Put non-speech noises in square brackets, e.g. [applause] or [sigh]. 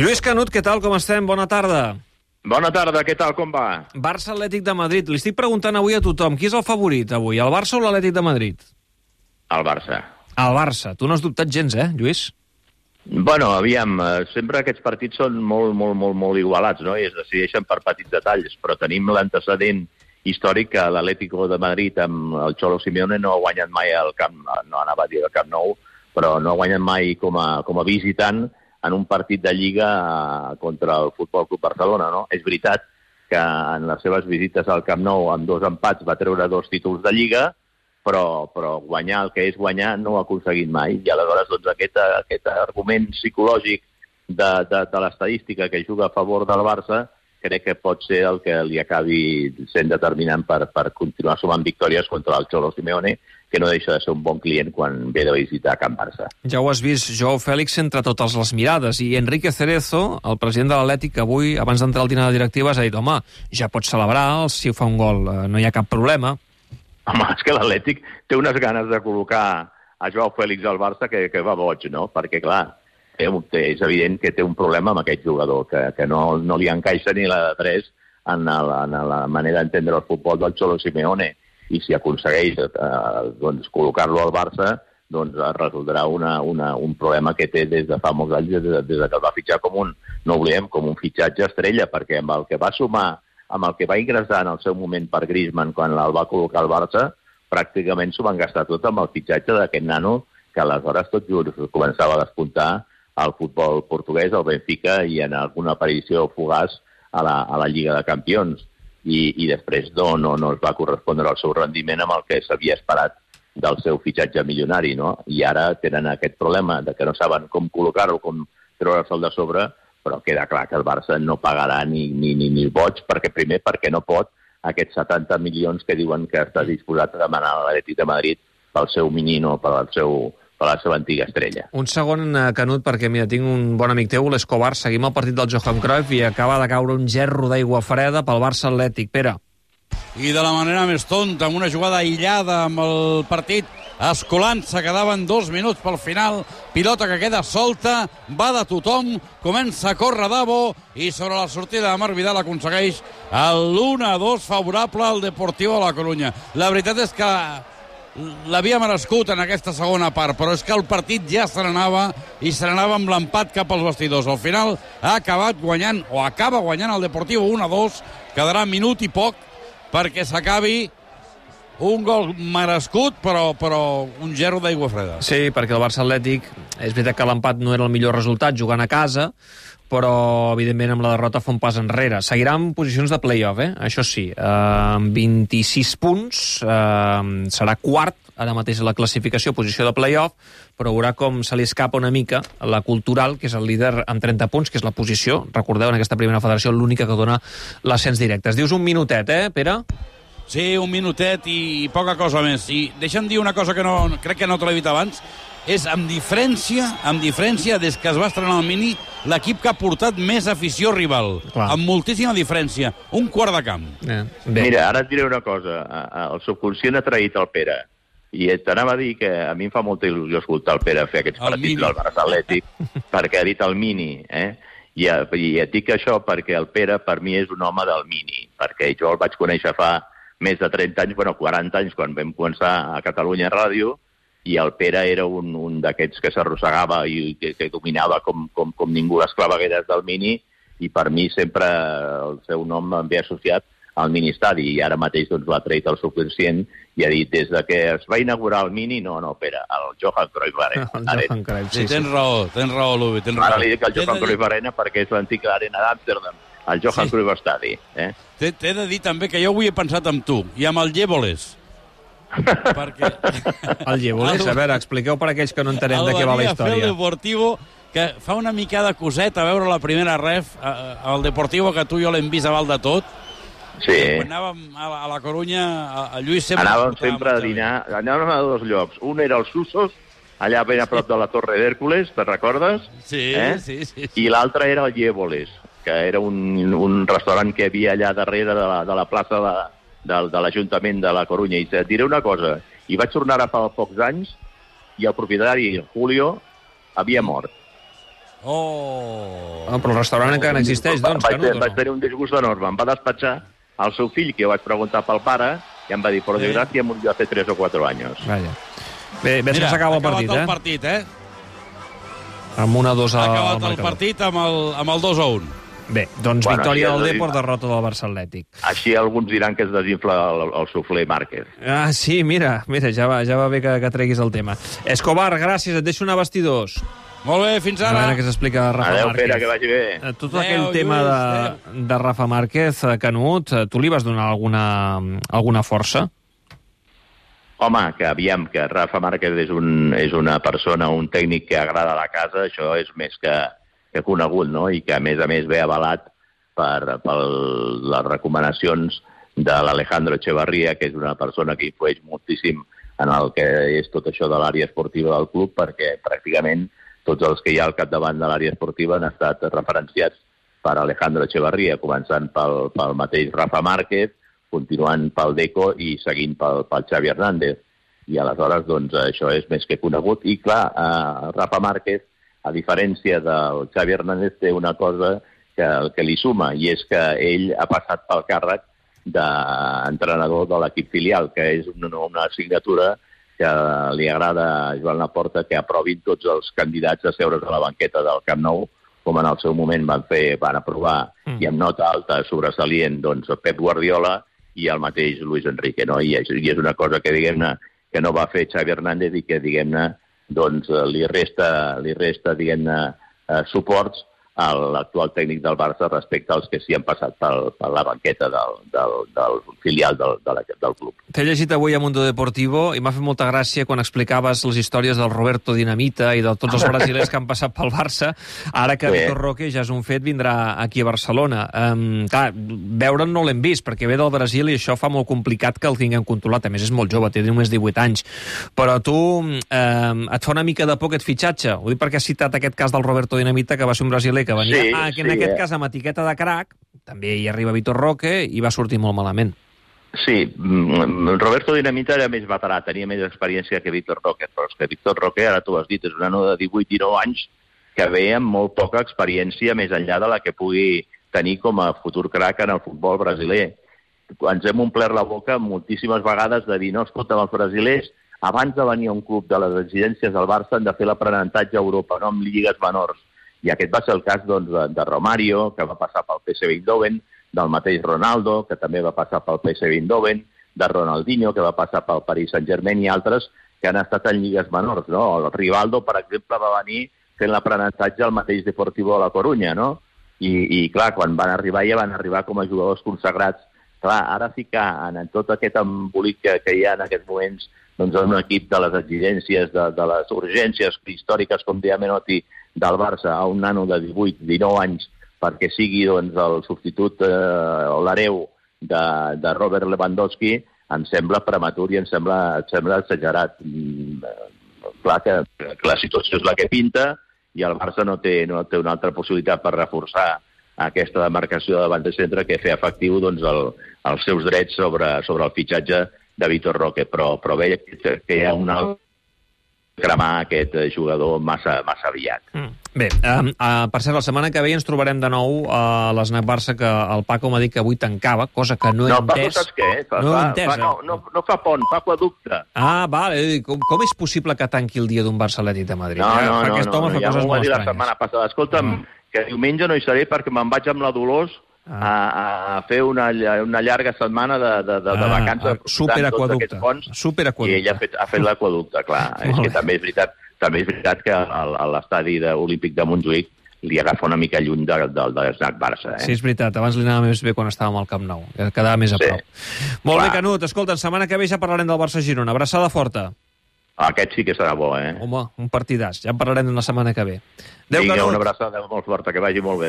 Lluís Canut, què tal, com estem? Bona tarda. Bona tarda, què tal, com va? Barça Atlètic de Madrid. Li estic preguntant avui a tothom, qui és el favorit avui, el Barça o l'Atlètic de Madrid? El Barça. El Barça. Tu no has dubtat gens, eh, Lluís? Bueno, aviam, eh, sempre aquests partits són molt, molt, molt, molt igualats, no? I es decideixen per petits detalls, però tenim l'antecedent històric que l'Atlético de Madrid amb el Cholo Simeone no ha guanyat mai al Camp, no anava a dir al Camp Nou, però no ha guanyat mai com a, com a visitant en un partit de Lliga eh, contra el Futbol Club Barcelona, no? És veritat que en les seves visites al Camp Nou amb dos empats va treure dos títols de Lliga, però, però guanyar el que és guanyar no ho ha aconseguit mai. I aleshores doncs, aquest, aquest argument psicològic de, de, de l'estadística que juga a favor del Barça crec que pot ser el que li acabi sent determinant per, per continuar sumant victòries contra el Cholo Simeone, que no deixa de ser un bon client quan ve de visitar Can Barça. Ja ho has vist, Joao Fèlix entre totes les mirades, i Enrique Cerezo, el president de l'Atlètic, avui, abans d'entrar al dinar de directives, ha dit, home, ja pots celebrar si fa un gol, eh, no hi ha cap problema. Home, és que l'Atlètic té unes ganes de col·locar a Joao Fèlix al Barça que, que va boig, no? Perquè, clar, és evident que té un problema amb aquest jugador, que, que no, no li encaixa ni la de 3 en, el, en la manera d'entendre el futbol del Cholo Simeone. I si aconsegueix eh, doncs, col·locar-lo al Barça, doncs es resoldrà una, una, un problema que té des de fa molts anys, des de, des de que el va fitxar com un, no oblidem, com un fitxatge estrella, perquè amb el que va sumar, amb el que va ingressar en el seu moment per Griezmann quan el va col·locar al Barça, pràcticament s'ho van gastar tot amb el fitxatge d'aquest nano que aleshores tot just començava a despuntar al futbol portuguès, al Benfica, i en alguna aparició fugaç a la, a la Lliga de Campions. I, i després no, no, no es va correspondre el seu rendiment amb el que s'havia esperat del seu fitxatge milionari, no? I ara tenen aquest problema de que no saben com col·locar-lo, com treure-se'l de sobre, però queda clar que el Barça no pagarà ni, ni, ni, ni boig, perquè primer perquè no pot aquests 70 milions que diuen que està disposat a demanar a l'Atlètic de Madrid pel seu menino, pel seu, per la seva antiga estrella. Un segon, eh, Canut, perquè mira, tinc un bon amic teu, l'Escobar, seguim el partit del Johan Cruyff i acaba de caure un gerro d'aigua freda pel Barça Atlètic. Pere. I de la manera més tonta, amb una jugada aïllada amb el partit escolant, se quedaven dos minuts pel final, pilota que queda solta, va de tothom, comença a córrer Davo i sobre la sortida de Marc Vidal aconsegueix l'1-2 favorable al Deportiu de la Corunya. La veritat és que l'havia merescut en aquesta segona part, però és que el partit ja se n'anava i se n'anava amb l'empat cap als vestidors. Al final ha acabat guanyant, o acaba guanyant el Deportiu 1-2, quedarà minut i poc perquè s'acabi un gol merescut, però, però un gerro d'aigua freda. Sí, perquè el Barça Atlètic, és veritat que l'empat no era el millor resultat jugant a casa, però evidentment amb la derrota fa un pas enrere. Seguirà en posicions de play-off, eh? això sí, eh, amb 26 punts, eh, serà quart ara mateix a la classificació, posició de play-off, però veurà com se li escapa una mica la cultural, que és el líder amb 30 punts, que és la posició, recordeu, en aquesta primera federació, l'única que dona l'ascens directe. Es dius un minutet, eh, Pere? Sí, un minutet i poca cosa més. I deixa'm dir una cosa que no, crec que no te l'he dit abans, és amb diferència, amb diferència, des que es va estrenar el Mini, l'equip que ha portat més afició rival. Clar. Amb moltíssima diferència. Un quart de camp. Eh, bé. Mira, ara et diré una cosa. El subconscient ha traït el Pere. I t'anava a dir que a mi em fa molta il·lusió escoltar el Pere fer aquests El partits Mini. del Barça Atlètic, [laughs] perquè ha dit el Mini, eh? I, eh, I et dic això perquè el Pere per mi és un home del Mini, perquè jo el vaig conèixer fa més de 30 anys, bueno, 40 anys, quan vam començar a Catalunya Ràdio, i el Pere era un, un d'aquests que s'arrossegava i que, que dominava com, com, com ningú les clavegueres del Mini, i per mi sempre el seu nom em ve associat al mini-estadi, i ara mateix doncs, l'ha tret el subconscient i ha dit des de que es va inaugurar el Mini, no, no, Pere, el Johan Cruyff Arena. [laughs] El Johan Cruyff, Sí, sí, sí. tens raó, tens raó, Lubi, tens raó. Ara li dic el Johan Cruyff Arena perquè és l'antic arena d'Amsterdam, el Johan Sí. Cruyff Estadi. Eh? T'he de dir també que jo avui he pensat en tu i amb el Llévoles. [laughs] perquè... El Llevoles, a veure, expliqueu per aquells que no entenem de què va la venia a fer el història. Deportivo que fa una mica de coset a veure la primera ref al Deportivo que tu i jo l'hem vist a val de tot Sí. quan anàvem a, la- a la Corunya a, a Lluís sempre Anàvem sempre a dinar, anàvem a dos llocs. Un era els Susos, allà ben a prop de la Torre d'Hèrcules, te'n recordes? sí, Eh? sí, sí, sí. I l'altre era el Llévoles, que era un, un restaurant que hi havia allà darrere de la, de la plaça de, de, de l'Ajuntament de la Corunya. I et diré una cosa, hi vaig tornar ara fa pocs anys i el propietari, Julio, havia mort. Oh! Ah, però el restaurant encara n'existeix, doncs, vaig, Canut, o vaig no? tenir un disgust enorme. Em va despatxar el seu fill, que jo vaig preguntar pel pare, i em va dir, por Sí. desgracia, murió hace 3 o 4 años. Vaja. Bé, ves que s'acaba el partit, el eh? partit, eh? Amb una 2 Ha al acabat el marcador. partit amb el, amb el 2 a 1. Bé, doncs Bueno, victòria del a Depor, derrota del Barça Atlètic. Així alguns diran que es desinfla el, el suflé Márquez. Ah, sí, mira, mira, ja va, ja va bé que, que treguis el tema. Escobar, gràcies, et deixo anar a vestidors. Molt bé, fins A ara. veure què s'explica Rafa Adéu, Márquez. Pere, que vagi bé. Eh, Tot Adéu, aquell tema Lluís, de, de Rafa Márquez, eh, Canut, eh, tu li vas donar alguna, alguna força? Home, que aviam, que Rafa Márquez és, un, és una persona, un tècnic que agrada a la casa, això és més que, que conegut, no? I que, a més a més, ve avalat per, per les recomanacions de l'Alejandro Echevarría, que és una persona que influeix moltíssim en el que és tot això de l'àrea esportiva del club, perquè pràcticament tots els que hi ha al capdavant de l'àrea esportiva han estat referenciats per Alejandro Echevarría, començant pel, pel mateix Rafa Márquez, continuant pel Deco i seguint pel, pel Xavi Hernández. I aleshores, doncs, això és més que conegut. I, clar, eh, Rafa Márquez, a diferència del Xavi Hernández, té una cosa que, que li suma, i és que ell ha passat pel càrrec d'entrenador de l'equip filial, que és una, una assignatura que li agrada a Joan Laporta que aprovin tots els candidats a seure's a la banqueta del Camp Nou, com en el seu moment van fer, van aprovar, Mm. i amb nota alta sobresalient, doncs, Pep Guardiola i el mateix Luis Enrique, no? I és, i és una cosa que, diguem-ne, que no va fer Xavi Hernández i que, diguem-ne, doncs, eh, li resta, li resta diguem-ne, eh, suports l'actual tècnic del Barça respecte als que s'hi han passat pel, per la banqueta del, del, del filial del, de la, del club. T'he llegit avui a Mundo Deportivo i m'ha fet molta gràcia quan explicaves les històries del Roberto Dinamita i de tots els [laughs] brasilers que han passat pel Barça. Ara que Sí. Vitor Roque ja és un fet, vindrà aquí a Barcelona. Um, clar, veure'n no l'hem vist, perquè ve del Brasil i això fa molt complicat que el tinguem controlat. A més, és molt jove, té només 18 anys. Però tu, um, et fa una mica de por aquest fitxatge. Ho dic perquè has citat aquest cas del Roberto Dinamita, que va ser un brasiler que venia, Sí, ah, que en sí, aquest eh? cas amb etiqueta de crack, també hi arriba Vitor Roque i va sortir molt malament. Sí, mm, Roberto Dinamita era més veterà, tenia més experiència que Víctor Roque, però és que Víctor Roque, ara tu has dit, és una nova de 18-19 anys que ve amb molt poca experiència més enllà de la que pugui tenir com a futur crack en el futbol brasiler. Ens hem omplert la boca moltíssimes vegades de dir, no, escolta, els brasilers, abans de venir a un club de les residències del Barça han de fer l'aprenentatge a Europa, no amb lligues menors. I aquest va ser el cas doncs, de, de Romario, que va passar pel PSV Eindhoven, del mateix Ronaldo, que també va passar pel PSV Eindhoven, de Ronaldinho, que va passar pel Paris Saint-Germain, i altres que han estat en lligues menors. No? El Rivaldo, per exemple, va venir fent l'aprenentatge al mateix Deportivo de la Corunya, no? I, I, clar, quan van arribar ja van arribar com a jugadors consagrats. Clar, ara ficar en, en tot aquest embolic que, que hi ha en aquests moments doncs, en un equip de les exigències, de, de les urgències històriques, com deia Menotti, del Barça, a un nano de 18, 19 anys, perquè sigui doncs, el substitut eh, o l'hereu de, de Robert Lewandowski, em sembla prematur i em sembla, em sembla exagerat. Mm, eh, clar que, que la situació és la que pinta i el Barça no té, no té una altra possibilitat per reforçar aquesta demarcació de davant de centre que fer efectiu doncs, el, els seus drets sobre, sobre el fitxatge de Vitor Roque, però, però veia que, que hi ha una cremar aquest eh, jugador massa, massa aviat. Mm. Bé, um, uh, per cert, la setmana que ve ens trobarem de nou a l'Snac Barça, que el Paco m'ha dit que avui tancava, cosa que no he No, Paco, entès. saps què? Fa, No fa, entès, fa, no, eh? no, no fa pont, fa aquaducte. Ah, vale, com, com és possible que tanqui el dia d'un Barça Atlètic de Madrid? No, Eh, no, no, Aquest no, home no, fa ja coses m'ho va molt dir la setmana passada. Escolta'm, Mm. que diumenge no hi seré perquè me'n vaig amb la Dolors Ah. a, a fer una, una llarga setmana de, de, de, de Ah, vacances ah, aprofitant tots superaquaducte. aquests ponts. Superaquaducte. I ella ha fet, ha fet l'aquaducte, clar. [laughs] és que bé. també és veritat, també és veritat que al- a l'estadi olímpic de Montjuïc li agafa una mica lluny de, de, de Snac Barça. Eh? Sí, és veritat, abans li anava més bé quan estàvem al Camp Nou, que quedava més a Sí. prop. Molt Clar. bé, Canut, escolta, setmana que ve ja parlarem del Barça-Girona. Abraçada forta. Aquest sí que serà bo, eh? Home, un partidàs. Ja en parlarem la setmana que ve. Adéu, Vinga, Canut. una abraçada molt forta, que vagi molt bé.